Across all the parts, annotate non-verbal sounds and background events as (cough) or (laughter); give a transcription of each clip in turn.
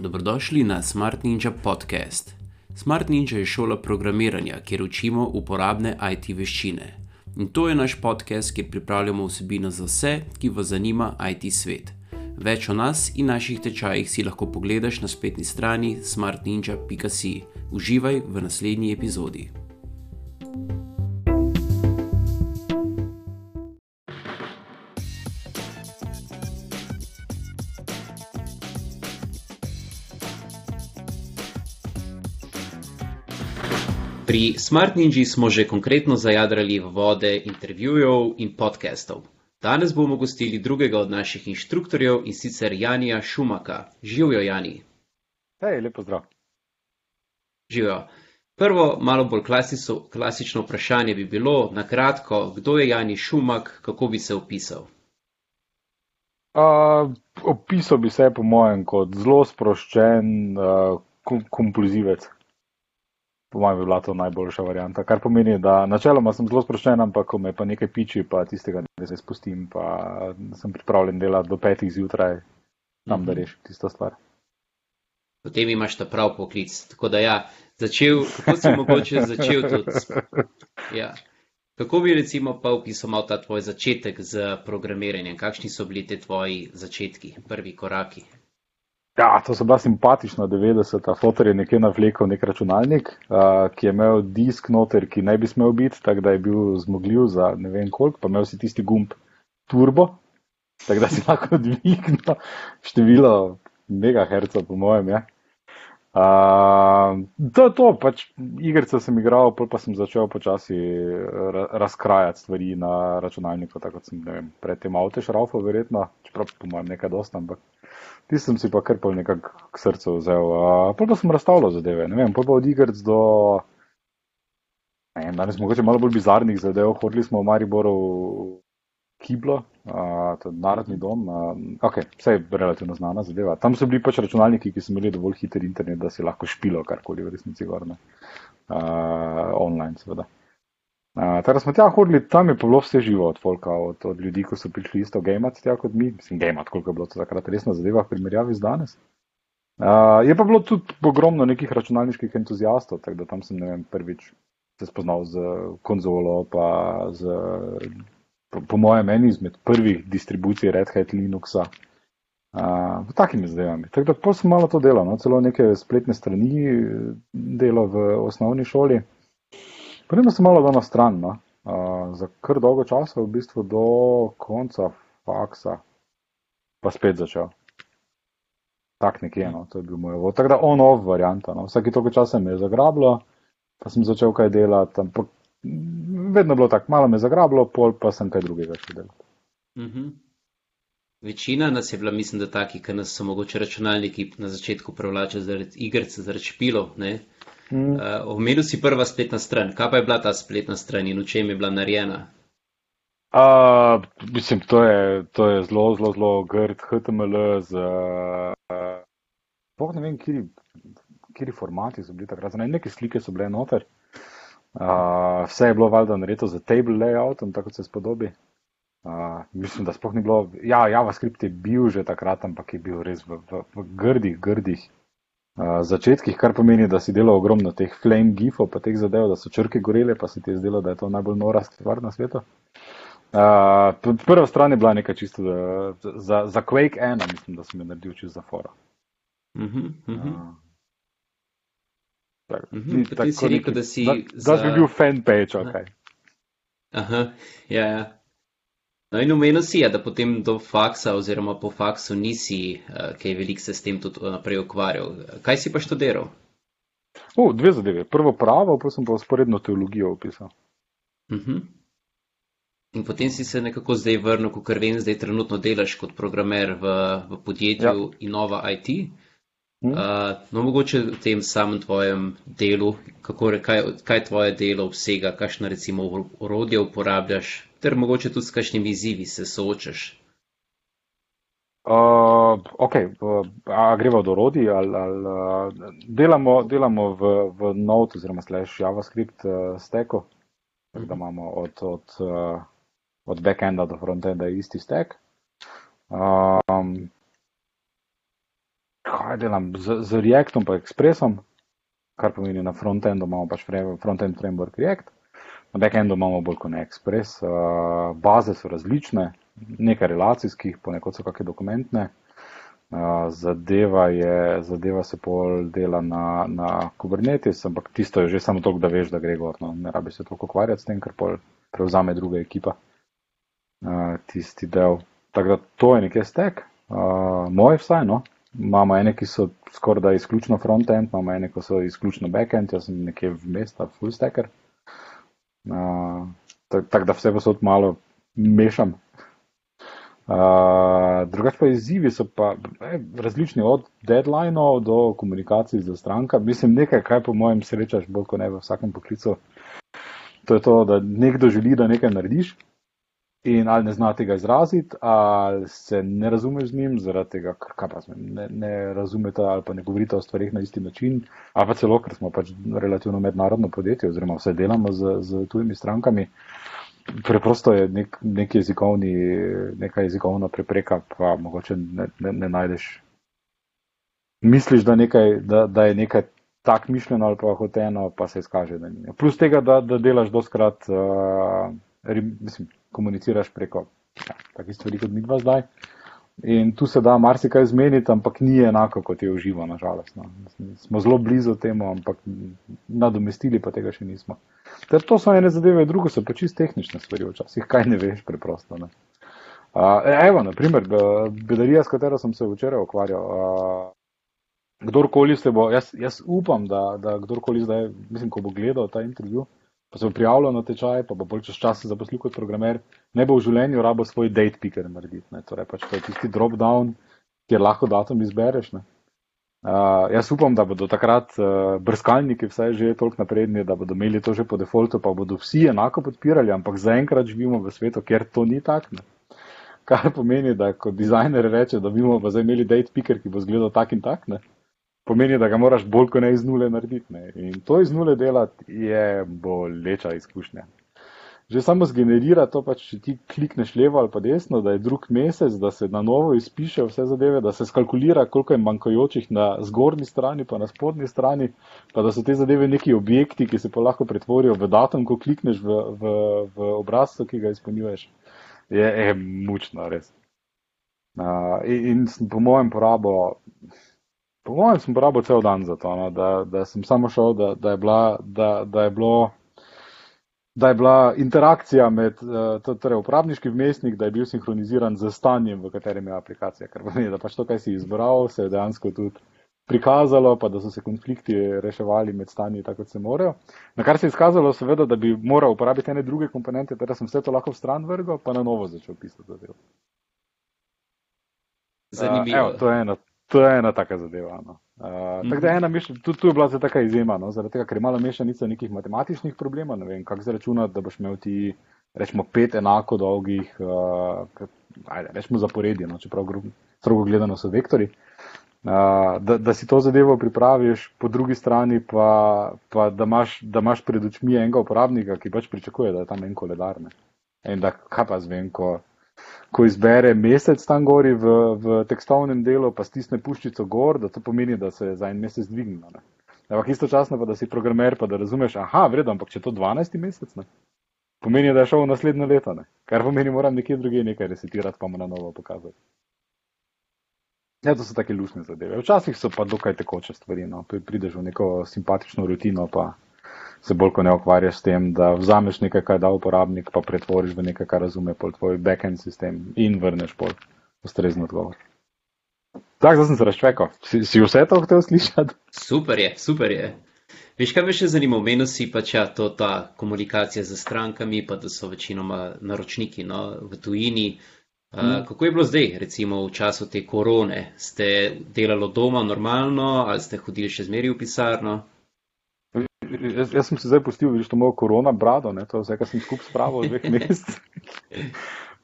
dobrodošli na Smart Ninja podcast. Smart Ninja je šola programiranja, kjer učimo uporabne IT veščine. In to je naš podcast, kjer pripravljamo vsebino za vse, ki vas zanima IT svet. Več o nas in naših tečajih si lahko pogledaš na spletni strani smartninja.com. Uživaj v naslednji epizodi. Pri Smart Ninji smo že konkretno zajadrali v vode intervjujev in podcastov. Danes bomo gostili drugega od naših inštruktorjev in sicer Janija Šumaka. Živijo, Jani. Hej, lepo zdrav. Živijo. Prvo, malo bolj klasično, klasično vprašanje bi bilo, na kratko, kdo je Jani Šumak, kako bi se opisal? Uh, opisal bi se, po mojem, kot zelo sproščen uh, kompulzivec po mojem, bi bila to najboljša varianta. Kar pomeni, da načeloma sem zelo sproščen, ampak ko me pa nekaj piči, pa tistega ne se spustim, pa sem pripravljen delati do petih zjutraj, tam da mhm. rešim tisto stvar. Potem imaš ta prav poklic. Tako da ja, začel, kako si mogoče začel tudi. Ja. Kako bi recimo pa opisal ta tvoj začetek z programiranjem? Kakšni so bili te tvoji začetki, prvi koraki? Ja, to so bila simpatična 90-ta. Fotor je nekje navlekel nek računalnik, uh, ki je imel disk noter, ki ne bi smel biti, tako da je bil zmogljiv za ne vem koliko, pa imel si tisti gumb turbo, tako da si (laughs) lahko dvignil število megahercev, po mojem. Ja. Uh, to je to, pač igrice sem igral, pa sem začel počasi razkrajati stvari na računalniku, tako kot sem vem, predtem avto šraufal, verjetno, čeprav po mojem nekaj dosta, ampak. Tistem si pa kar pol nekako k srcu vzel. Uh, pa sem razstavljal zadeve, ne vem, pa od igrc do, ne vem, danes mogoče malo bolj bizarnih zadev. Hodili smo v Mariboru Kiblo, uh, narodni dom, uh, ok, vse je relativno znana zadeva. Tam so bili pač računalniki, ki so imeli dovolj hiter internet, da si lahko špilo karkoli v resnici gorne. Uh, online, seveda. Tako da smo tja hodili, tam je bilo vse živo od folka, od, od ljudi, ki so prišli isto gamati tja kot mi, mislim, gamati, koliko je bilo to takrat resna zadeva v primerjavi z danes. Uh, je pa bilo tudi ogromno nekih računalniških entuzijastov, tako da tam sem, vem, prvič se spoznal z konzolo, pa z, po, po mojem, eni izmed prvih distribucij Red Hat Linuxa. Uh, takimi zadevami. Tako da sem malo to delal, no? celo neke spletne strani delo v osnovni šoli. Potem sem malo dal na stran, no? uh, za kar dolgo časa, v bistvu do konca faksa, pa spet začel. Tak nekje, no, to je bil moj vod. Tako da on-off varianta, no, vsake toliko časa me je zagrablo, pa sem začel kaj delati, ampak vedno bilo tako, malo me je zagrablo, pol pa sem kaj drugega še delal. Uh mhm. -huh. Večina nas je bila, mislim, da taki, ker nas so mogoče računalniki na začetku prevlačili zaradi igric, zaradi špilov, ne? Mm. Uh, omenil si prva spletna stran. Kaj pa je bila ta spletna stran in v čem je bila narejena? Uh, mislim, to je, to je zelo, zelo, zelo grd HTML z. Uh, ne vem, kje formati so bili takrat. Neke slike so bile noter. Uh, vse je bilo valjda narejeno za table layout, tako se spodobi. Uh, mislim, da sploh ni bilo. Ja, JavaScript je bil že takrat, ampak je bil res v, v, v grdih, grdih začetkih, kar pomeni, da si delal ogromno teh flame gifov, pa teh zadev, da so črke gorele, pa si ti zdelo, da je to najbolj nora stvar na svetu. Uh, prva stran je bila nekaj čisto za, za, za Quake 1, mislim, da sem jo naredil čisto za fora. Uh -huh, uh -huh. uh, tak, uh -huh, tako si rekel, da si. Da, za... bi bil fan page, ok. Aha, ja, ja. No, in umenil si, da potem do faksa oziroma po faksu nisi uh, kaj velik se s tem tudi naprej ukvarjal. Kaj si pa študiral? Uh, dve zadeve. Prvo pravo, pa sem pa sporedno teologijo opisal. Uh mhm. -huh. In potem si se nekako zdaj vrnil, ker vem, zdaj trenutno delaš kot programer v, v podjetju ja. Innova IT. Uh, no, mogoče v tem samem tvojem delu, kako, kaj, kaj tvoje delo obsega, kakšno recimo orodje uporabljaš, ter mogoče tudi s kakšnimi izzivi se soočaš? Uh, ok, a gremo do rodi ali, ali uh, delamo, delamo v, v Node oziroma slash JavaScript uh, steko, tako da imamo od, od, uh, od backenda do frontenda isti stek. Um, delam z, z Reactom pa Expressom, kar pomeni na frontendu imamo pač frontend framework React, na backendu imamo bolj kot ne Express, uh, baze so različne, nekaj relacijskih, ponekod so kakšne dokumentne. Uh, zadeva, je, zadeva se pol dela na, na Kubernetes, ampak tisto je že samo to, da veš, da gre gor. No. Ne rabi se toliko ukvarjati s tem, ker pol prevzame druga ekipa uh, tisti del. Tako da to je nekaj stek, uh, moj vsaj, no. Imamo ene, ki so skoraj da izključno front-end, imamo ene, ki so izključno back-end, jaz sem nekje vmes, ta full stacker. Uh, Tako tak, da vse posod malo mešam. Uh, drugač pa izzivi so pa eh, različni od deadline-ov do komunikacij za stranka. Mislim, nekaj, kaj po mojem srečaš bolj kot ne v vsakem poklicu. To je to, da nekdo želi, da nekaj narediš, in ali ne zna tega izraziti, ali se ne razumeš z njim, zaradi tega, ker pa ne, ne razumete ali pa ne govorite o stvarih na isti način, ali pa celo, ker smo pač relativno mednarodno podjetje oziroma vse delamo z, z tujimi strankami. Preprosto je nek, nek jezikovni, neka jezikovna prepreka, pa mogoče ne, ne, ne najdeš. Misliš, da, nekaj, da, da je nekaj tak mišljeno ali pa hoteno, pa se izkaže, da ni. Plus tega, da, da delaš doskrat, uh, mislim, komuniciraš preko ja, takih stvari, kot mi dva zdaj. In tu se da marsikaj zmeniti, ampak ni enako, kot je uživo, nažalost. No. Smo zelo blizu temu, ampak nadomestili pa tega še nismo. Ter to so ene zadeve, drugo so pa čist tehnične stvari včasih, kaj ne veš preprosto. Ne. Uh, evo, naprimer, bedarija, s katero sem se včeraj ukvarjal. Uh, kdorkoli se bo, jaz, jaz upam, da, da kdorkoli zdaj, mislim, ko bo gledal ta intervju, pa se bo prijavljal na tečaj, pa bo bolj čez čas zaposlil kot programer, ne bo v življenju rabo svoj date picker narediti. Ne. Torej, pač to je tisti drop down, kjer lahko datum izbereš. Uh, jaz upam, da bodo takrat uh, brskalniki vsaj že toliko napredni, da bodo imeli to že po defaultu, pa bodo vsi enako podpirali, ampak zaenkrat živimo v svetu, kjer to ni tako. Kar pomeni, da kot dizajner reče, da bomo zdaj imeli date picker, ki bo izgledal tak in tak. Ne? Pomeni, da ga moraš bolj kot ne iz nule narediti. Ne. In to iz nule delati je boleča izkušnja. Že samo zgenerira to, pač, če ti klikneš levo ali pa desno, da je drug mesec, da se na novo izpiše vse zadeve, da se skalkulira, koliko je manjkajočih na zgornji strani, pa na spodnji strani, pa da so te zadeve neki objekti, ki se pa lahko pretvorijo v datum, ko klikneš v, v, v obrazcu, ki ga izpolnjuješ. Je, je mučno, res. Uh, in, in po mojem porabo Po mojem, sem porabil cel dan za to, no, da, da sem samo šel, da, da, je bila, da, da, je bilo, da je bila interakcija med uh, torej uporabniški vmesnik, da je bil sinhroniziran z stanjem, v katerem je aplikacija. Ker pomeni, da pač to, kar si izbral, se je dejansko tudi prikazalo, pa da so se konflikti reševali med stanji tako, kot se morajo. Na kar se je izkazalo, seveda, da bi moral uporabiti ene druge komponente, da sem vse to lahko v stran vrgal, pa na novo začel pisati zadevo. Zanimivo. Uh, evo, to je ena To je ena taka zadeva. No. Uh, -hmm. Tako da ena mešanica, tudi tu je bila za taka izjema, no, zaradi tega, ker je malo mešanica nekih matematičnih problemov, ne vem, kako zračunati, da boš imel ti, rečemo, pet enako dolgih, uh, ajde, rečemo zaporedje, no, čeprav strogo gledano so vektori. Uh, da, da si to zadevo pripraviš, po drugi strani pa, pa da, imaš, da imaš pred očmi enega uporabnika, ki pač pričakuje, da je tam en koledar. Ne. In da kaj pa zvem, ko ko izbere mesec tam gori v, v tekstovnem delu, pa stisne puščico gor, da to pomeni, da se je za en mesec dvignilo. Ampak istočasno pa, da si programer, pa da razumeš, aha, vredno, ampak če to 12 mesec, ne? pomeni, da je šel v naslednje leto, ne? kar pomeni, moram nekje druge nekaj resetirati, pa mu na novo pokazati. Ja, to so take lušne zadeve. Včasih so pa dokaj tekoče stvari, no? prideš v neko simpatično rutino, pa se bolj kot ne ukvarjaš s tem, da vzameš nekaj, kar da uporabnik, pa pretvoriš v nekaj, kar razume pol tvoj backend sistem in vrneš pol ustrezni odgovor. Tako, zdaj sem se razčvekal. Si, si vse to hotel slišati? Super je, super je. Veš, kaj me še zanima, omenil si pač ja, to, ta komunikacija z strankami, pa da so večinoma naročniki no, v tujini. Uh, hmm. Kako je bilo zdaj, recimo v času te korone? Ste delali doma normalno ali ste hodili še zmeri v pisarno? Jaz, jaz sem se zdaj pustil, vidiš, to mojo korona brado, ne, to je vse, kar sem skup spravil v dveh (laughs) mesecih.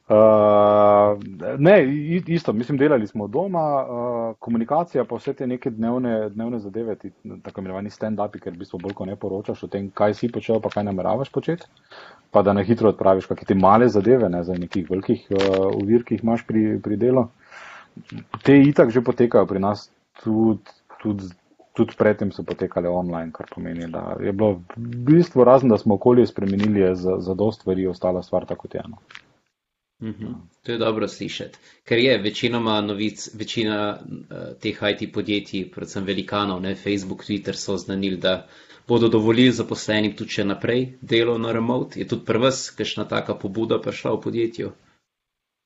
Uh, ne, isto, mislim, delali smo doma, uh, komunikacija pa vse te neke dnevne, dnevne zadeve, ti, tako imenovani stand-upi, ker v bistvu bolj ko ne poročaš o tem, kaj si počel, pa kaj nameravaš početi, pa da na hitro odpraviš kakšne te male zadeve, ne za nekih velikih uh, uvir, ki jih imaš pri, pri delu. Te itak že potekajo pri nas tudi, tudi, tudi predtem so potekale online, kar pomeni, da je bilo v bistvu razen, da smo okolje spremenili, je za, za dost stvari ostala stvar tako kot je eno. Uhum. To je dobro slišati, ker je večinoma novic, večina uh, teh IT podjetij, predvsem velikanov, ne, Facebook, Twitter so znanili, da bodo dovolili zaposlenim tudi še naprej delo na remote. Je tudi pri vas kakšna taka pobuda prišla v podjetju?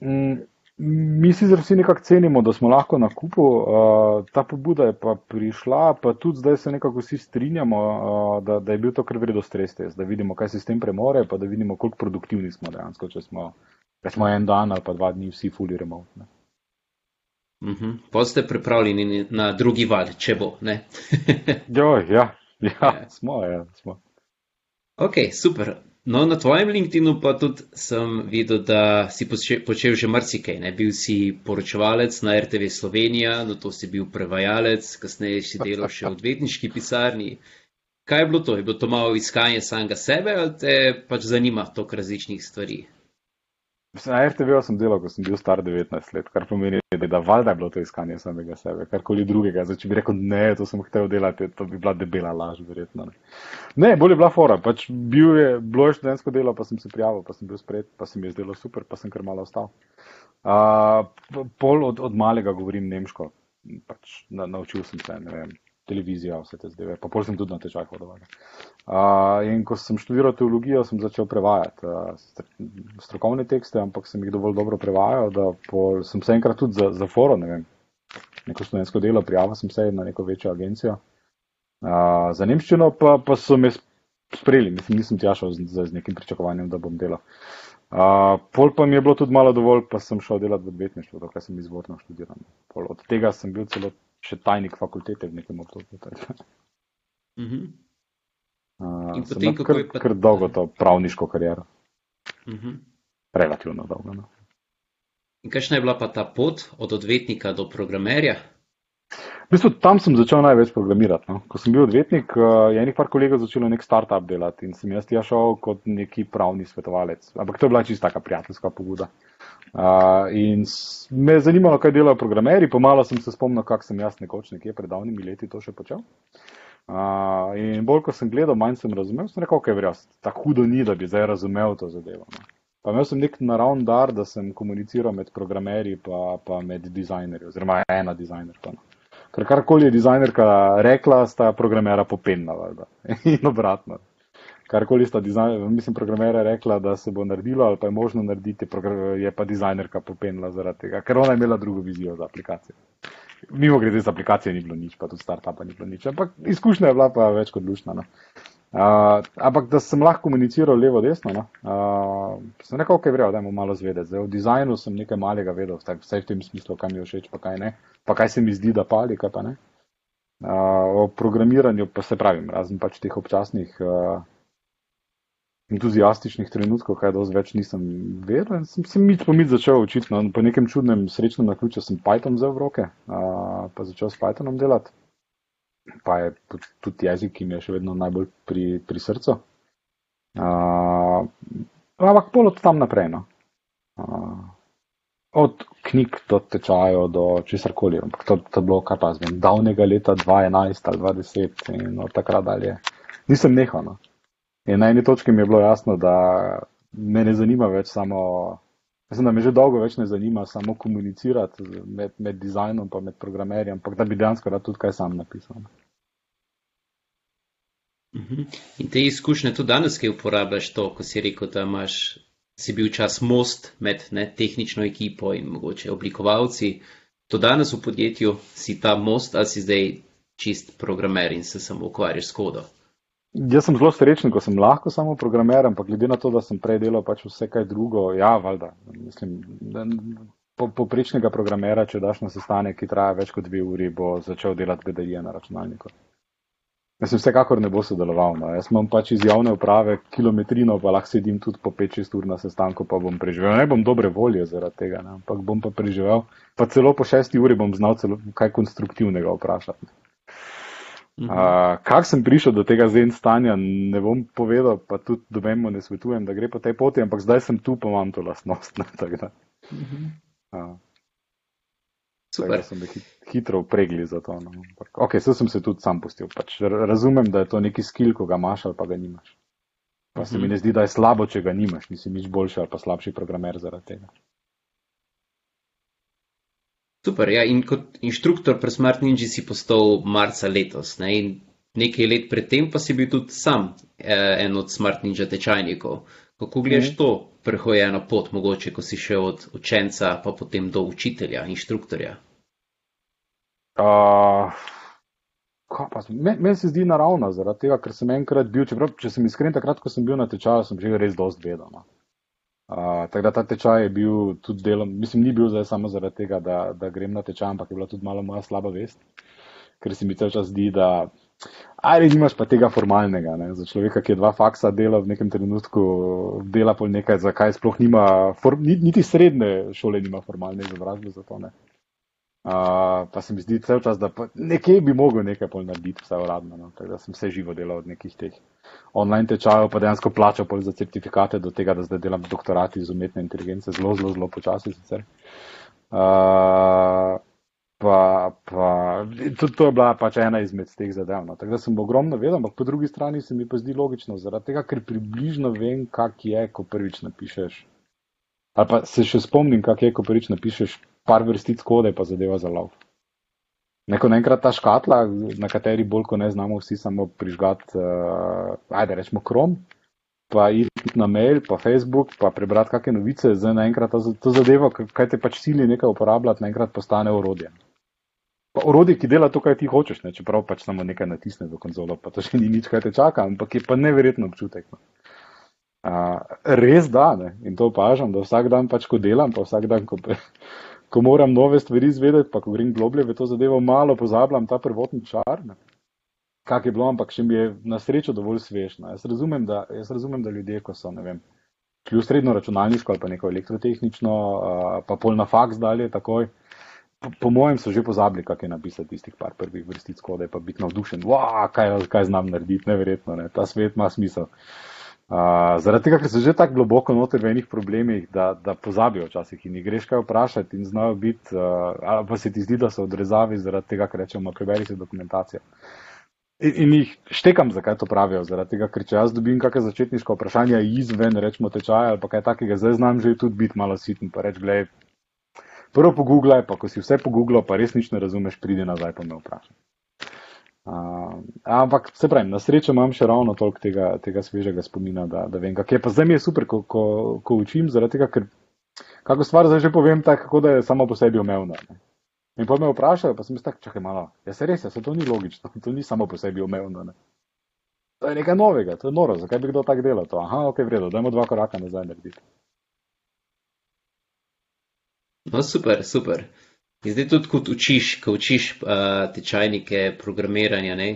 Mm, mi si vsi nekako cenimo, da smo lahko na kupu. Uh, ta pobuda je pa prišla, pa tudi zdaj se nekako vsi strinjamo, uh, da, da je bil to kar vredo stres test, da vidimo, kaj se s tem premore, pa da vidimo, koliko produktivni smo dejansko, če smo ker smo en dan ali pa dva dni vsi fully remote. Uh -huh. Pa ste pripravljeni na drugi val, če bo. (laughs) jo, ja, ja, ja, smo, ja, smo. Ok, super. No, na tvojem LinkedIn-u pa tudi sem videl, da si počel že marsikaj. Ne? Bil si poročevalec na RTV Slovenija, no to si bil prevajalec, kasneje si delal še v odvetniški pisarni. Kaj je bilo to? Je bilo to malo iskanje samega sebe ali te pač zanima tok različnih stvari? Na RTV sem delal, ko sem bil star 19 let, kar pomeni, da valjda je bilo to iskanje samega sebe, karkoli drugega. Zdaj, če bi rekel, ne, to sem hotel delati, to bi bila debela laž, verjetno. Ne, ne bolje bila fora. Pač bil je, bilo je študentsko delo, pa sem se prijavil, pa sem bil spred, pa se mi je zdelo super, pa sem kar malo ostal. Uh, pol od, od malega govorim nemško, pač na, naučil sem se, ne vem, televizija, vse te zdaj, pa pol sem tudi na tečaj hodil. Uh, in ko sem študiral teologijo, sem začel prevajati uh, strokovne tekste, ampak sem jih dovolj dobro prevajal, da pol, sem se enkrat tudi za, za foro, ne vem, neko študentsko delo prijavil, sem se na neko večjo agencijo. Uh, za nemščino pa, pa so me sprejeli, mislim, nisem tja šel z, z, z nekim pričakovanjem, da bom delal. Uh, pol pa mi je bilo tudi malo dovolj, pa sem šel delati v odvetništvo, dokaj sem izvorno študiral. Pol od tega sem bil celo še tajnik fakultete v nekem obdobju. Uh -huh. uh, potem, kar, pa... kar dolgo to pravniško kariero. Uh -huh. Relativno dolgo. No. In kakšna je bila pa ta pot od odvetnika do programerja? V bistvu, tam sem začel največ programirati. No. Ko sem bil odvetnik, uh, je enih par kolegov začelo nek startup delati in sem jaz tja šel kot neki pravni svetovalec. Ampak to je bila čista prijateljska pobuda. Uh, in me je zanimalo, kaj delajo programeri, pomalo sem se spomnil, kak sem jaz nekoč nekje pred davnimi leti to še počel. Uh, in bolj, ko sem gledal, manj sem razumel, sem rekel, ok, verjast, tako hudo ni, da bi zdaj razumel to zadevo. Ne. Pa imel sem nek naravn dar, da sem komuniciral med programeri pa, pa med dizajnerji, oziroma ena dizajnerka. No. Ker karkoli je dizajnerka rekla, sta programera popenila. (laughs) In obratno karkoli sta dizajner, mislim, programera rekla, da se bo naredilo ali pa je možno narediti, je pa dizajnerka popenila zaradi tega, ker ona je imela drugo vizijo za aplikacijo. Mimo grede, za aplikacije ni bilo nič, pa tudi startupa ni bilo nič, ampak izkušnja je bila pa več kot lušna. No. Uh, ampak da sem lahko komuniciral levo-desno, no? uh, sem rekel, ok, vrejo, dajmo malo zvedeti. Zdaj, v dizajnu sem nekaj malega vedel, vse v tem smislu, kaj mi je všeč, pa kaj ne, pa kaj se mi zdi, da pali, kaj pa ne. Uh, o programiranju pa se pravim, razen pač teh občasnih uh, entuzijastičnih trenutkov, kaj dosti več nisem vedel. In sem se mič po mič začel učiti. No, po nekem čudnem srečnem naključju sem Python vzel v roke, uh, pa začel s Pythonom delati. Pa je tudi jezik, ki mi je še vedno najbolj pri, pri srcu. Uh, ampak pol od tam naprej. No. Uh, od knjig do tečajev, do česar koli. To, to je bilo kar pa zvem, davnega leta 2011 ali 2010 in od takrat dalje. Nisem nehal. No. In na eni točki mi je bilo jasno, da me ne zanima več samo, mislim, da me že dolgo več ne zanima samo komunicirati med, med dizajnom in programerjem, ampak da bi dejansko rad tudi kaj sam napisal. Mhm. In te izkušnje tudi danes, ki uporabljaš to, ko si rekel, da imaš, si bil čas most med ne, tehnično ekipo in mogoče oblikovalci. To danes v podjetju si ta most ali si zdaj čist programer in se samo ukvarjaš s kodom. Jaz sem zelo srečen, ko sem lahko samo programer, ampak glede na to, da sem prej delal pač vse kaj drugo, ja, valjda. Mislim, po, poprečnega programera, če daš na sestanek, ki traja več kot dve uri, bo začel delati GDI na računalniku. Jaz vsekakor ne bo sodeloval. No. Jaz imam pač iz javne uprave kilometrino, pa lahko sedim tudi po 5-6 ur na sestanku, pa bom preživel. Ne bom dobre volje zaradi tega, ne. ampak bom pa preživel. Pa celo po 6 uri bom znal celo kaj konstruktivnega vprašati. Uh, Kako sem prišel do tega zen stanja, ne bom povedal, pa tudi dobemo ne svetujem, da gre po tej poti, ampak zdaj sem tu, pa imam to lastnost. Ne, uh -huh. uh, Super. Sem hit, hitro upregli za to. No. Ok, vse sem se tudi sam pustil. Pač razumem, da je to neki skill, ko ga imaš ali pa ga nimaš. Pa se mi ne zdi, da je slabo, če ga nimaš, nisi nič boljši ali pa slabši programer zaradi tega. Super, ja, in kot inštruktor pri Smart Ninja si postal marca letos, ne, in nekaj let predtem pa si bil tudi sam eh, en od Smart Ninja tečajnikov. Kako gledaš mm. to prehojeno pot, mogoče, ko si šel od učenca pa potem do učitelja, inštruktorja? Uh, Meni men se zdi naravno, zaradi tega, ker sem enkrat bil, čeprav, če sem iskren, takrat, ko sem bil na tečaju, sem že res dost vedel. No. Uh, tako da ta tečaj je bil tudi delom, mislim, ni bil zdaj samo zaradi tega, da, da grem na tečaj, ampak je bila tudi malo moja slaba vest, ker se mi cel čas zdi, da ali nimaš pa tega formalnega, ne? za človeka, ki je dva faksa dela v nekem trenutku, dela pol nekaj, zakaj sploh nima, for, niti srednje šole nima formalne izobrazbe za to. Ne? Pa se mi zdi cel čas, da nekje bi mogel nekaj pol narediti, vse uradno. No? Tako da sem vse živo delal od nekih teh online tečajev, pa dejansko plačal pol za certifikate do tega, da zdaj delam doktorat iz umetne inteligence, zelo, zelo, zelo počasi sicer. Uh, pa, pa tudi to je bila pač ena izmed teh zadev. No? Tako da sem ogromno vedel, ampak po drugi strani se mi pa zdi logično, zaradi tega, ker približno vem, kak je, ko prvič napišeš. Ali pa se še spomnim, kak je, ko prvič napišeš par vrstic kode, pa zadeva za lov. Neko enkrat ta škatla, na kateri bolj ko ne znamo vsi samo prižgati, uh, ajde rečemo krom, pa iti na mail, pa Facebook, pa prebrati kakšne novice, zdaj naenkrat to zadeva, kaj te pač sili nekaj uporabljati, naenkrat postane orodje. Pa orodje, ki dela to, kar ti hočeš, ne? čeprav pač samo nekaj natisne v konzolo, pa to še ni nič, kaj te čaka, ampak je pa neverjetno občutek. No. Uh, res da, ne? in to opažam, da vsak dan pač ko delam, pa vsak dan, ko, ko moram nove stvari izvedeti, pa ko grem globlje v to zadevo, malo pozabljam ta prvotni čar. Ne. Kak je bilo, ampak še mi je na srečo dovolj svežno. Jaz razumem, da, jaz razumem, da ljudje, ko so, ne vem, šli v srednjo računalniško ali pa neko elektrotehnično, pa pol na faks dalje takoj, po, po mojem so že pozabili, kak je napisati tistih par prvih vrstic kode, pa biti navdušen, wow, kaj, kaj znam narediti, neverjetno, ne. ta svet ima smisel. Uh, zaradi tega, ker so že tako globoko noter v enih problemih, da, da pozabijo včasih in jih greš kaj vprašati in znajo biti, uh, ali pa se ti zdi, da so odrezavi zaradi tega, ker rečemo, preberi si dokumentacijo. In, in jih štekam, zakaj to pravijo. Zaradi tega, ker če jaz dobim kakšne začetniško vprašanje izven, rečemo, tečaja ali pa kaj takega, zdaj znam že tudi biti malo siten, pa reč, gledaj, prvo pogooglaj, pa ko si vse pogooglal, pa res nič ne razumeš, pridi nazaj pa me vprašaj. Uh, ampak se pravi, na srečo imam še ravno toliko tega, tega svežega spomina, da, da vem, kaj je. Pa zdaj mi je super, ko, ko, ko učim, zaradi tega, ker kako stvar zdaj že povem tako, da je samo po sebi omevna. Ne? In pa me vprašajo, pa sem jaz tako, čakaj malo, ja se res, ja se to ni logično, (laughs) to ni samo po sebi omevno. Ne? To je nekaj novega, to je noro, zakaj bi kdo tako delal to? Aha, ok, vredo, dajmo dva koraka nazaj narediti. No, super, super. In zdaj tudi, kot učiš, ko učiš uh, tečajnike programiranja, ne,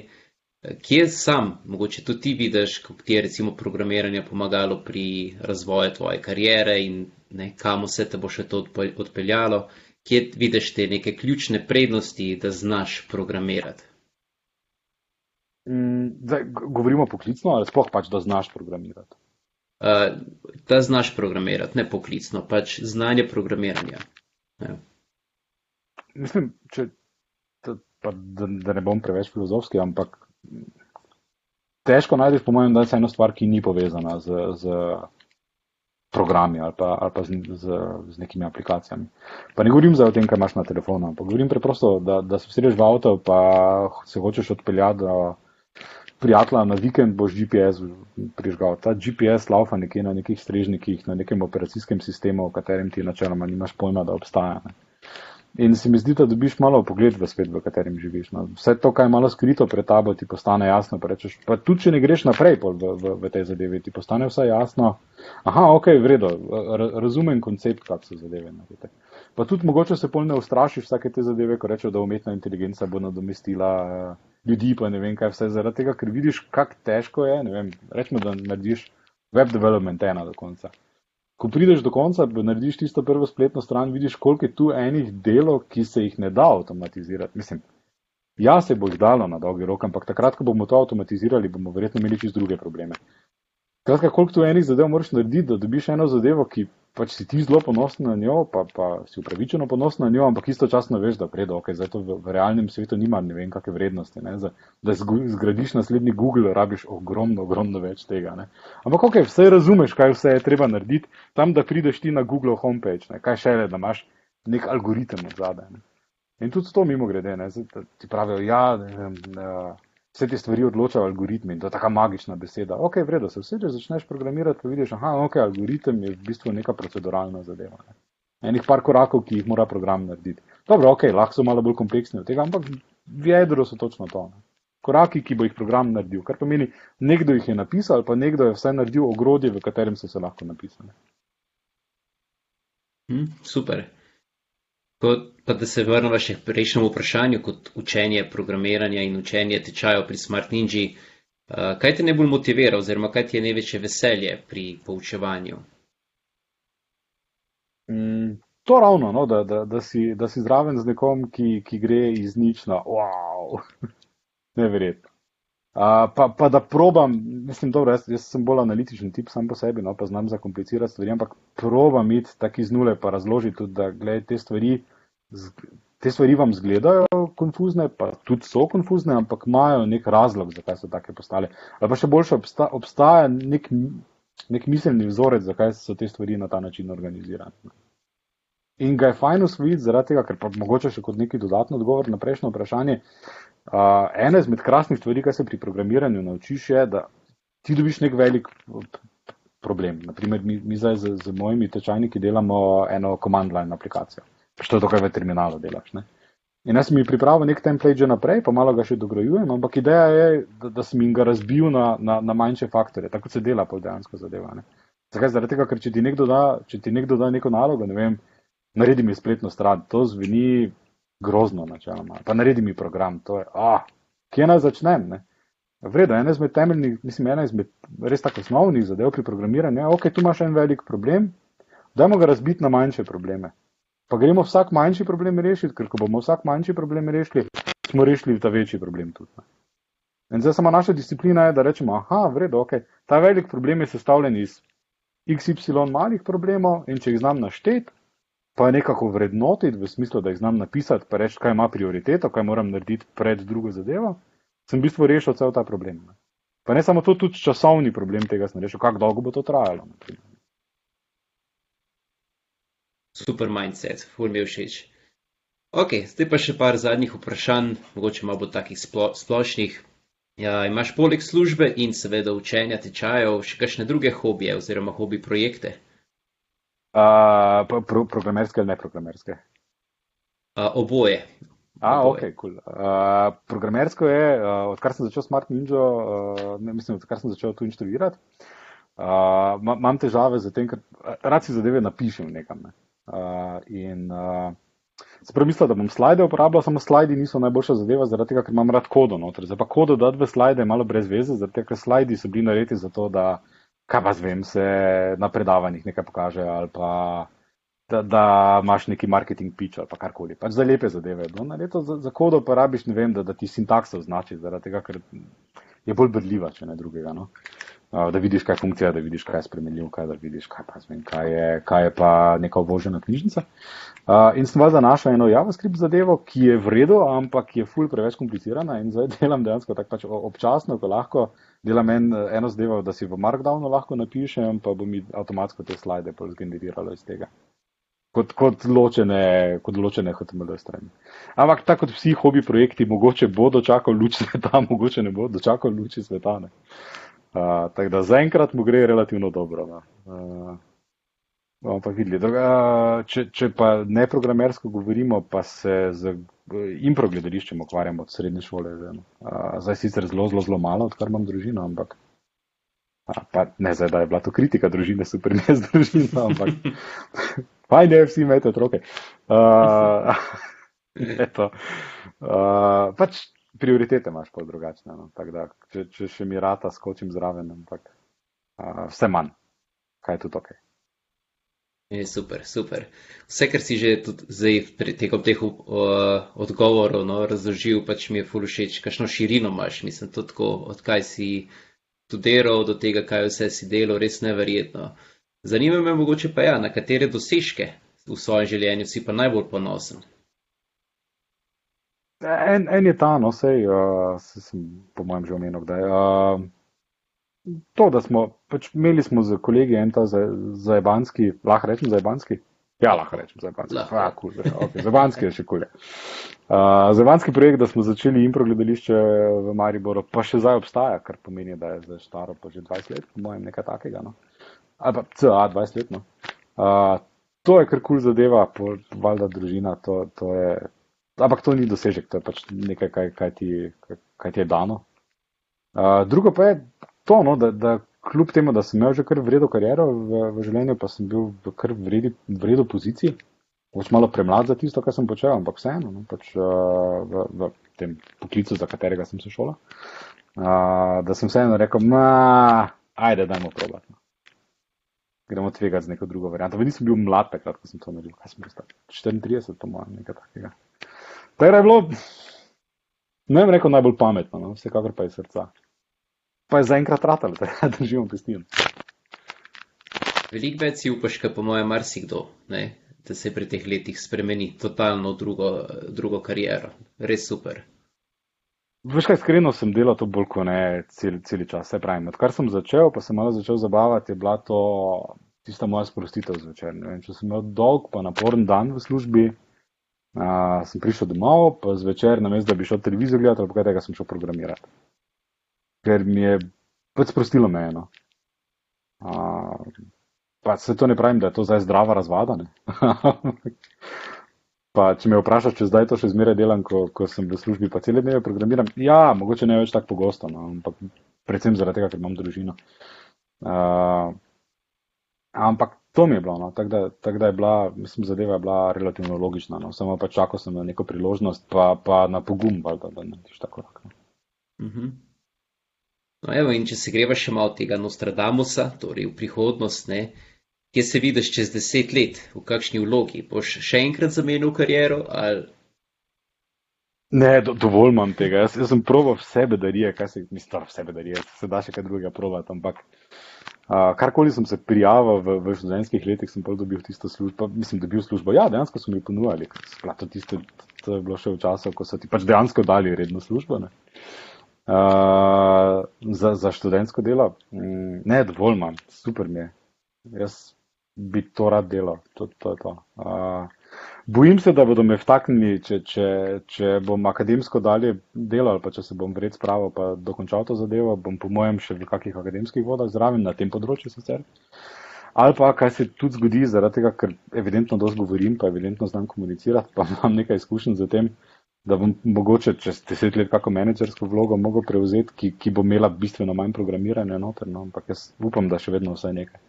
kje sam, mogoče tudi ti vidiš, kako ti je recimo programiranje pomagalo pri razvoju tvoje kariere in ne, kam vse te bo še to odpeljalo, kje vidiš te neke ključne prednosti, da znaš programirati. Mm, zdaj, govorimo poklicno ali sploh pač, da znaš programirati? Uh, da znaš programirati, ne poklicno, pač znanje programiranja. Ja mislim, če, da, da, da ne bom preveč filozofski, ampak težko najdeš, po mojem, da je ena stvar, ki ni povezana z, z programi ali pa, ali pa z, z, z nekimi aplikacijami. Pa ne govorim za o tem, kaj imaš na telefonu, ampak govorim preprosto, da, da se vsedeš v avto, pa se hočeš odpeljati do prijatelja na vikend, boš GPS prižgal. Ta GPS laufa nekje na nekih strežnikih, na nekem operacijskem sistemu, o katerem ti načeloma nimaš pojma, da obstaja. Ne. In se mi zdi, da dobiš malo pogled v svet, v katerem živiš. No. Vse to, kar je malo skrito pred tabo, ti postane jasno. Pa, rečeš, pa tudi, če ne greš naprej v, v, v tej zadevi, ti postane vse jasno. Aha, ok, vredo, razumem koncept, kako se zadeve naredi. Pa tudi mogoče se polno ustrašiš vsake te zadeve, ko rečeš, da umetna inteligenca bo nadomestila uh, ljudi, pa ne vem kaj vse, zaradi tega, ker vidiš, kako težko je. Rečemo, da narediš web development ena do konca ko prideš do konca, narediš tisto prvo spletno stran, vidiš, koliko je tu enih delov, ki se jih ne da avtomatizirati. Mislim, ja, se bo jih dalo na dolgi rok, ampak takrat, ko bomo to avtomatizirali, bomo verjetno imeli čist druge probleme. Kratka, koliko tu enih zadev moraš narediti, da dobiš eno zadevo, ki pač si ti zelo ponosen na njo, pa, pa si upravičeno ponosen na njo, ampak istočasno veš, da predo, ok, zdaj to v, v realnem svetu nima ne vem kakšne vrednosti. Ne? Za, da zgradiš naslednji Google, rabiš ogromno, ogromno več tega. Ne? Ampak ok, vse razumeš, kaj vse je treba narediti, tam, da prideš ti na Google homepage, ne? kaj še le, da imaš nek algoritem od zadaj. In tudi to mimo grede, ne? ti pravijo, ja, ne. Ne, vse te stvari odločajo algoritmi in to je taka magična beseda. Ok, vredo, se vse, če začneš programirati, pa vidiš, aha, ok, algoritem je v bistvu neka proceduralna zadeva. Ne. Enih par korakov, ki jih mora program narediti. Dobro, ok, lahko so malo bolj kompleksni od tega, ampak v jedru so točno to. Ne. Koraki, ki bo jih program naredil, kar pomeni, nekdo jih je napisal, pa nekdo je vsaj naredil ogrodje, v katerem so se lahko napisali. Hmm, super. Pa da se vrnemo še k prejšnjemu vprašanju, kot učenje programiranja in učenje tečajev pri Smart Ninja. Uh, kaj te najbolj motivira, oziroma kaj ti je največje veselje pri poučevanju? Mm, to ravno, no, da, da, da, si, da si zraven z nekom, ki, ki gre iz nič na wow, (laughs) neverjetno. Uh, pa, pa da probam, mislim, dobro, jaz, jaz sem bolj analitičen tip sam po sebi, no, pa znam zakomplicirati stvari, ampak probam iti tako iz nule, pa razložiti tudi, da gledaj te stvari te stvari vam zgledajo konfuzne, pa tudi so konfuzne, ampak imajo nek razlog, zakaj so take postale. Ali pa še boljše, obsta, obstaja nek, nek miselni vzorec, zakaj so te stvari na ta način organizirane. In ga je fajn usvojiti zaradi tega, ker pa mogoče še kot neki dodatni odgovor na prejšnjo vprašanje. Uh, ena izmed krasnih stvari, kar se pri programiranju naučiš, je, da ti dobiš nek velik problem. Naprimer, mi, mi zdaj z, z mojimi tečajniki delamo eno command line aplikacijo što to, kaj v terminalu delaš. Ne? In jaz sem jim pripravil nek template že naprej, pa malo ga še dograjujem, ampak ideja je, da, da sem jim ga razbil na, na, na manjše faktore, tako se dela pa dejansko zadeva. Ne? Zakaj? Zaradi tega, ker če ti da, če ti nekdo da neko nalogo, ne vem, naredi mi spletno stran, to zveni grozno načeloma, pa naredi mi program, to je, ah, kje naj začnem? Ne? Vredo, ena izmed temeljnih, mislim, ena izmed res tako osnovnih zadev pri programiranju je, ok, tu imaš en velik problem, dajmo ga razbiti na manjše probleme. Pa gremo vsak manjši problem rešiti, ker ko bomo vsak manjši problem rešili, smo rešili ta večji problem tudi. In zdaj samo naša disciplina je, da rečemo, aha, vredo, ok, ta velik problem je sestavljen iz XY malih problemov in če jih znam našteti, pa nekako vrednotiti v smislu, da jih znam napisati, pa reči, kaj ima prioriteto, kaj moram narediti pred drugo zadevo, sem v bistvu rešil cel ta problem. Pa ne samo to, tudi časovni problem tega sem rešil, kako dolgo bo to trajalo. Naprimer. Super mindset, ful mi je všeč. Ok, zdaj pa še par zadnjih vprašanj, mogoče malo takih splo splošnih. Ja, imaš poleg službe in seveda učenja tečajev še kakšne druge hobije oziroma hobi projekte? Uh, pro programerske ali neprogramerske? Uh, oboje. A, oboje. ok, cool. Uh, programersko je, uh, odkar sem začel Smart Ninja, uh, ne, mislim, odkar sem začel tu inštruirati, uh, imam težave z tem, ker rad si zadeve napišem nekam. Ne. Uh, in uh, se pravi, mislim, da bom slide uporabljal, samo slidi niso najboljša zadeva, zaradi tega, ker imam rad kodo noter. Zdaj pa kodo dati v slide je malo brez veze, zaradi tega, ker slidi so bili narejeni za to, da, kaj pa zvem, se na predavanjih nekaj pokaže ali pa. Da, da imaš neki marketing pitch ali karkoli. Pač za lepe zadeve. No, na leto za, za kodo pa rabiš, ne vem, da, da ti sintaksa označi, zaradi tega, ker je bolj brljiva, če ne drugega. No da vidiš, kaj funkcija, da vidiš, kaj je spremenljiv, kaj, da vidiš, kaj, pa, zvem, kaj, je, kaj je pa neka uvožena knjižnica. Uh, in sem vas zanašal eno JavaScript zadevo, ki je vredo, ampak je ful preveč komplicirana in zdaj (laughs) delam dejansko tako pač občasno, ko lahko delam en, eno zadevo, da si v Markdownu lahko napišem, pa bo mi avtomatsko te slide zgeneriralo iz tega. Kot, kot ločene, kot ločene HTML strani. Ampak tako kot vsi hobi projekti, mogoče bo dočakal luč (laughs) sveta, mogoče ne bo dočakal luči sveta. Ne. Tako da zaenkrat mu gre relativno dobro. No. Uh, bomo pa videli. Druga, če, če pa ne programersko govorimo, pa se z impro gledališčem ukvarjamo od srednje šole. Že, no. uh, zdaj sicer zelo, zelo, zelo malo, odkar imam družino, ampak. A, pa ne zdaj, da je bila to kritika družine, super ne z družino, ampak. (laughs) Fajn je, vsi imate otroke. Uh, (laughs) eto. Uh, pač prioritete imaš pa drugačne. No. Da, če, če še mi rata, skočim zraven, ampak uh, vse manj, kaj je tu ok. Je super, super. Vse, kar si že zdaj tekom teh uh, odgovorov no, razložil, pač mi je ful všeč, kakšno širino imaš. Mislim, tudi tako, odkaj si študiral do tega, kaj vse si delal, res neverjetno. Zanima me mogoče pa ja, na katere dosežke v svojem življenju si pa najbolj ponosen. En, en je ta, no, sej, uh, sem po mojem že omenil, da je. Uh, to, da smo, pač imeli smo z kolegi en ta zajebanski, lahko rečem zajebanski? Ja, lahko rečem zajebanski. Lahko. Ah, cool, okay. Zajebanski je še kulje. Uh, zajebanski projekt, da smo začeli impro gledališče v Mariboru, pa še zdaj obstaja, kar pomeni, da je zdaj staro pa že 20 let, po mojem, nekaj takega. No. Ali pa CA 20 let. No. Uh, to je kar kul cool zadeva, valjda družina, to, to je. Ampak to ni dosežek, to je pač nekaj, kaj, kaj, ti, kaj, ti je dano. Uh, drugo pa je, to, no, da, da kljub temu, da sem imel že kar vredno kariero v, v življenju, pa sem bil v kar vredno poziciji, pač malo premlad za tisto, kar sem počel, ampak vseeno, no, pač, uh, v, v tem poklicu, za katerega sem se šola, uh, da sem vseeno rekel, ajde, dajmo probati. No. Gremo tvegati z neko drugo varianto. Nisem bil mlad takrat, ko sem to naredil. Kaj sem bil star? 34, po mojem, nekaj takega. Tako je bilo, ne vem, rekel najbolj pametno, no? vsekakor pa je srca pa je zaenkrat ratal, (laughs) da držimo pesti. Veliko več si upaš, kot po mojem, marsikdo, ne? da se pri teh letih spremeni totalno drugo, drugo kariero. Res super. Veš kaj, iskreno sem delal to bolj kot ne cel, cel čas. Se pravi, odkar sem začel, pa sem malo začel zabavati, je bila to tista moja sprostitev zvečer. Če sem imel dolg, pa naporen dan v službi, a, sem prišel domov, pa zvečer, namesto da bi šel televizijo gledati, ali kaj tega, sem šel programirati ker mi je pač sprostilo me eno. Uh, pa se to ne pravim, da je to zdaj zdrava razvada. (laughs) pa če me vprašaš, če zdaj to še zmeraj delam, ko, ko sem v službi, pa cele dneve programiram, ja, mogoče ne več tako pogosto, no, ampak predvsem zaradi tega, ker imam družino. Uh, ampak to mi je bilo, no, tako da, tak da je bila, mislim, zadeva je bila relativno logična, no, samo pa čakal sem na neko priložnost, pa, pa na pogum, valjda, da ne tiš tako lahko. Uh -huh. No, evo, in če se greva še malo tega Nostradamusa, torej v prihodnost, ne, kje se vidiš čez deset let, v kakšni vlogi, boš še enkrat zamenil kariero? Ali... Ne, do, dovolj imam tega. Jaz, jaz sem proval vse bedarije, kaj se mi stvar vse bedarije, se da še kaj drugega provati, ampak uh, karkoli sem se prijavil v, v študentskih letih, sem pa dobil tisto službo, mislim, dobil službo. Ja, dejansko so mi ponujali, to, tiste, to je bilo še v času, ko so ti pač dejansko dali redno službo. Ne. Uh, za, za študentsko delo? Mm, ne, dovolj imam, super mi je. Jaz bi to rad delal. To, to je to. Uh, bojim se, da bodo me vtaknili, če, če, če bom akademsko dalje delal, pa če se bom vred spravo, pa dokončal to zadevo, bom po mojem še v kakih akademskih vodah zraven na tem področju sicer. Ali pa kaj se tudi zgodi, zaradi tega, ker evidentno dosti govorim, pa evidentno znam komunicirati, pa imam nekaj izkušenj z tem da bom mogoče čez deset let kako menedžersko vlogo mogel prevzeti, ki, ki bo imela bistveno manj programiranja noter, no, ampak jaz upam, da še vedno vsaj nekaj.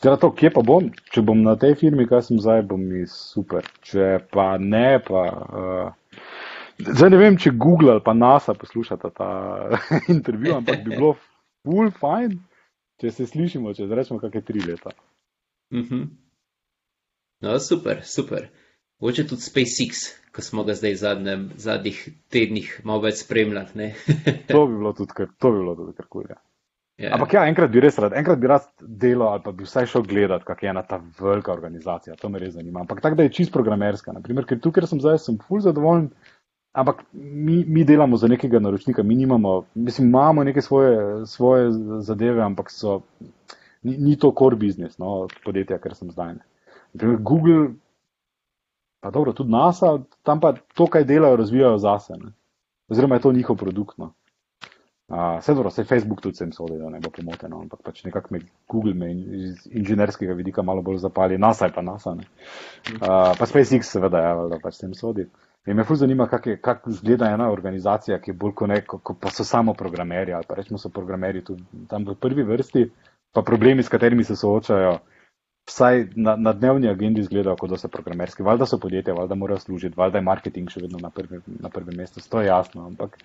Teda to, kje pa bom? Če bom na tej firmi, kaj sem zdaj, bom mi super. Če pa ne, pa. Uh, zdaj ne vem, če Google ali pa NASA poslušata ta (laughs) intervju, ampak bi bilo full fine, če se slišimo, če rečemo kakšne tri leta. Uh mhm. -huh. No, super, super. Mogoče tudi SpaceX, ki smo ga zdaj v zadnjem, zadnjih tednih malo več spremljali. (laughs) to bi bilo tudi kar, to bi bilo tudi kar kul. Ja. Yeah. Ampak ja, enkrat bi res rad, enkrat bi rad delal ali pa bi vsaj šel gledat, kak je ena ta velika organizacija. To me res zanima. Ampak tako da je čist programerska. Naprimer, ker tukaj sem zdaj, sem full zadovoljen. Ampak mi, mi delamo za nekega naročnika, mi nimamo, mislim, imamo neke svoje, svoje zadeve, ampak so, ni, ni to core business, no, podjetja, ker sem zdaj. Naprimer, Google pa dobro, tudi NASA, tam pa to, kaj delajo, razvijajo zase. Ne? Oziroma je to njihov produkt. No? Uh, vse dobro, vse Facebook tudi sem sodel, da ne bo pomoteno, ampak pač nekako me Google me iz inženirskega vidika malo bolj zapali, NASA je pa NASA. Uh, pa SpaceX seveda, ja, da pač sem sodil. In me fuz zanima, kako kak izgleda ena organizacija, ki je bolj kot neko, ko pa so samo programeri ali pa rečemo so programeri tudi tam v prvi vrsti, pa problemi, s katerimi se soočajo vsaj na, na dnevni agendi izgledajo, kot da so programerski. Valjda so podjetja, valjda morajo služiti, valjda je marketing še vedno na prvem prvi mestu, to je jasno. Ampak,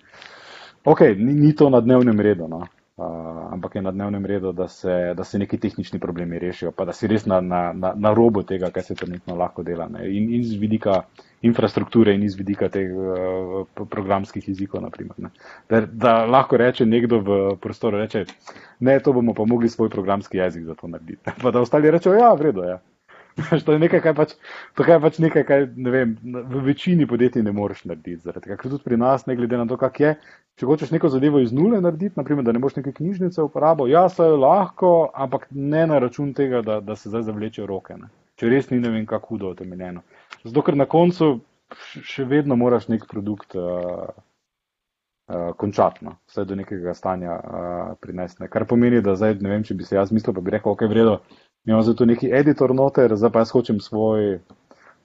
ok, ni, ni to na dnevnem redu. No. Uh, ampak je na dnevnem redu, da se, da se neki tehnični problemi rešijo, pa da si res na, na, na, na robu tega, kaj se trenutno lahko dela. In, in z vidika infrastrukture in iz vidika teh uh, programskih jezikov. Naprimer, da, da lahko reče nekdo v prostoru, reče, ne, to bomo pa mogli svoj programski jezik za to narediti. (laughs) Pa da ostali rečejo, ja, vredo je. Ja. To je nekaj, kar pač, to je pač nekaj, kar ne vem, v večini podjetij ne moreš narediti. Zaradi tega, ker tudi pri nas, ne glede na to, kak je, če hočeš neko zadevo iz nule narediti, naprimer, da ne boš neke knjižnice uporabljal, ja, se lahko, ampak ne na račun tega, da, da se zdaj zavleče roke. Ne. Če res ni ne vem, kako hudo utemeljeno. Zato, ker na koncu še vedno moraš nek produkt. Uh, Uh, končatno, vse do nekega stanja uh, prinesne. Kar pomeni, da zdaj ne vem, če bi se jaz mislil, pa bi rekel, ok, vredo, imamo zdaj tu neki editor noter, zdaj pa jaz hočem svoj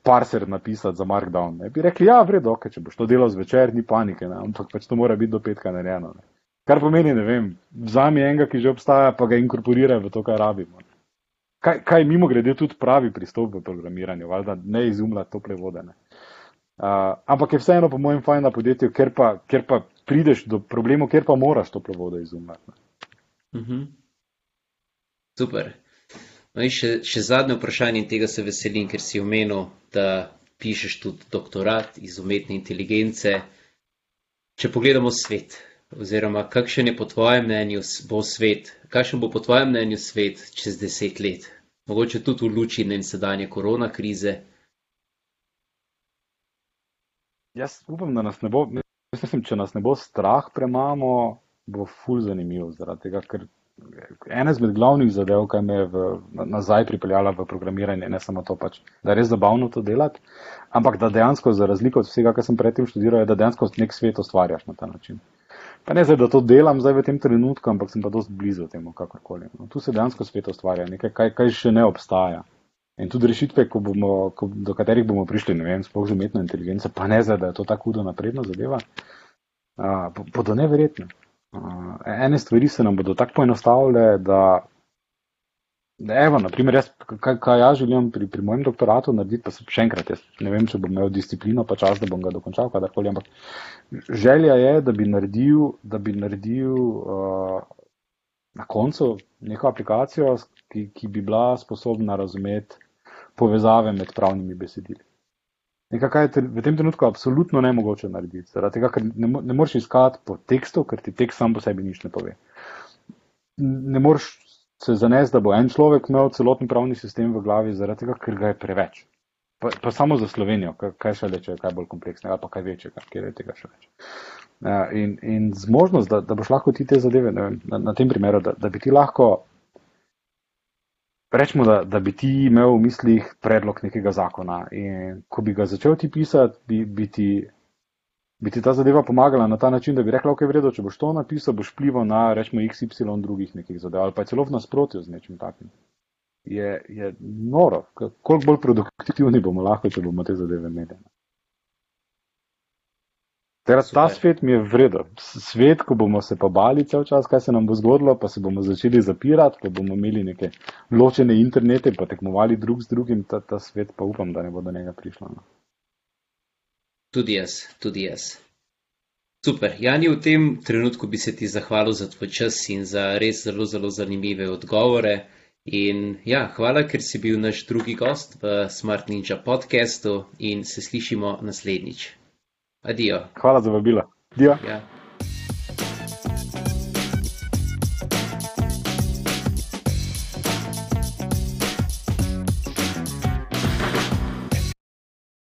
parser napisati za Markdown. Ne. Bi rekli, ja, vredo, ok, če boš to delal zvečer, ni panike, ne. ampak pač to mora biti do petka narejeno. Ne. Kar pomeni, ne vem, vzami enega, ki že obstaja, pa ga inkorporiraj v to, kar rabimo. Kaj, kaj mimo grede tudi pravi pristop v programiranju, valjda ne izumlja tople vode. Ne. Uh, ampak je vseeno, po mojem, fajn na podjetju, ker pa, ker pa prideš do problemov, ker pa moraš toplo vodo izumljati. Uh mhm. -huh. Super. No in še, še zadnje vprašanje in tega se veselim, ker si omenil, da pišeš tudi doktorat iz umetne inteligence. Če pogledamo svet, oziroma kakšen je po tvojem mnenju bo svet, kakšen bo po tvojem mnenju svet čez deset let, mogoče tudi v luči ne sedanje korona krize. Jaz upam, da nas ne bo, mislim, če nas ne bo strah premamo, bo ful zanimivo zaradi tega, ker ena izmed glavnih zadev, kaj me je v, nazaj pripeljala v programiranje, ne samo to, pač, da je res zabavno to delati, ampak da dejansko, za razliko od vsega, kar sem predtem študiral, je, da dejansko nek svet ustvarjaš na ta način. Pa ne zdaj, da to delam zdaj v tem trenutku, ampak sem pa dosti blizu temu, kakorkoli. No, tu se dejansko svet ustvarja, nekaj, kaj, kaj še ne obstaja. In tudi rešitve, ko bomo, ko, do katerih bomo prišli, ne vem, sploh z umetno inteligenco, pa ne zdaj, da je to tako hudo napredno zadeva, bodo neverjetne. Uh, ene stvari se nam bodo tako poenostavile, da, evo, naprimer, jaz, kaj, kaj jaz želim pri, pri mojem doktoratu narediti, pa še enkrat, jaz ne vem, če bom imel disciplino, pa čas, da bom ga dokončal, kadarkoli, ampak želja je, da bi naredil, da bi naredil uh, na koncu neko aplikacijo, ki, ki bi bila sposobna razumeti povezave med pravnimi besedili nekaj, je v tem trenutku absolutno ne mogoče narediti. Zaradi tega, ker ne, ne moreš iskati po tekstu, ker ti tekst sam po sebi nič ne pove. Ne moreš se zanesti, da bo en človek imel celoten pravni sistem v glavi, zaradi tega, ker ga je preveč. Pa, pa samo za Slovenijo, kaj še reče, kaj bolj kompleksnega, pa kaj večjega, kjer je tega še več. In, in zmožnost, da, da boš lahko ti te zadeve, vem, na, na tem primeru, da, da bi ti lahko rečemo, da, da bi ti imel v mislih predlog nekega zakona in ko bi ga začel ti pisati, bi, bi, ti, bi ti ta zadeva pomagala na ta način, da bi rekla, ok, vredo, če boš to napisal, boš plival na, rečemo, XY drugih nekih zadev ali pa je celo v nasprotju z nečim takim. Je, je noro, koliko bolj produktivni bomo lahko, če bomo te zadeve imeli. Teraz, ta svet mi je vreden. Svet, ko bomo se pa bali cel čas, kaj se nam bo zgodilo, pa se bomo začeli zapirati, pa bomo imeli neke ločene internete, pa tekmovali drug z drugim, ta, ta svet pa upam, da ne bo do njega prišlo. No. Tudi jaz, tudi jaz. Super. Jani, v tem trenutku bi se ti zahvalil za tvoj čas in za res zelo, zelo zanimive odgovore. In ja, hvala, ker si bil naš drugi gost v Smart Ninja podkastu in se slišimo naslednjič. Adijo. Hvala za vabilo. Adijo. Ja.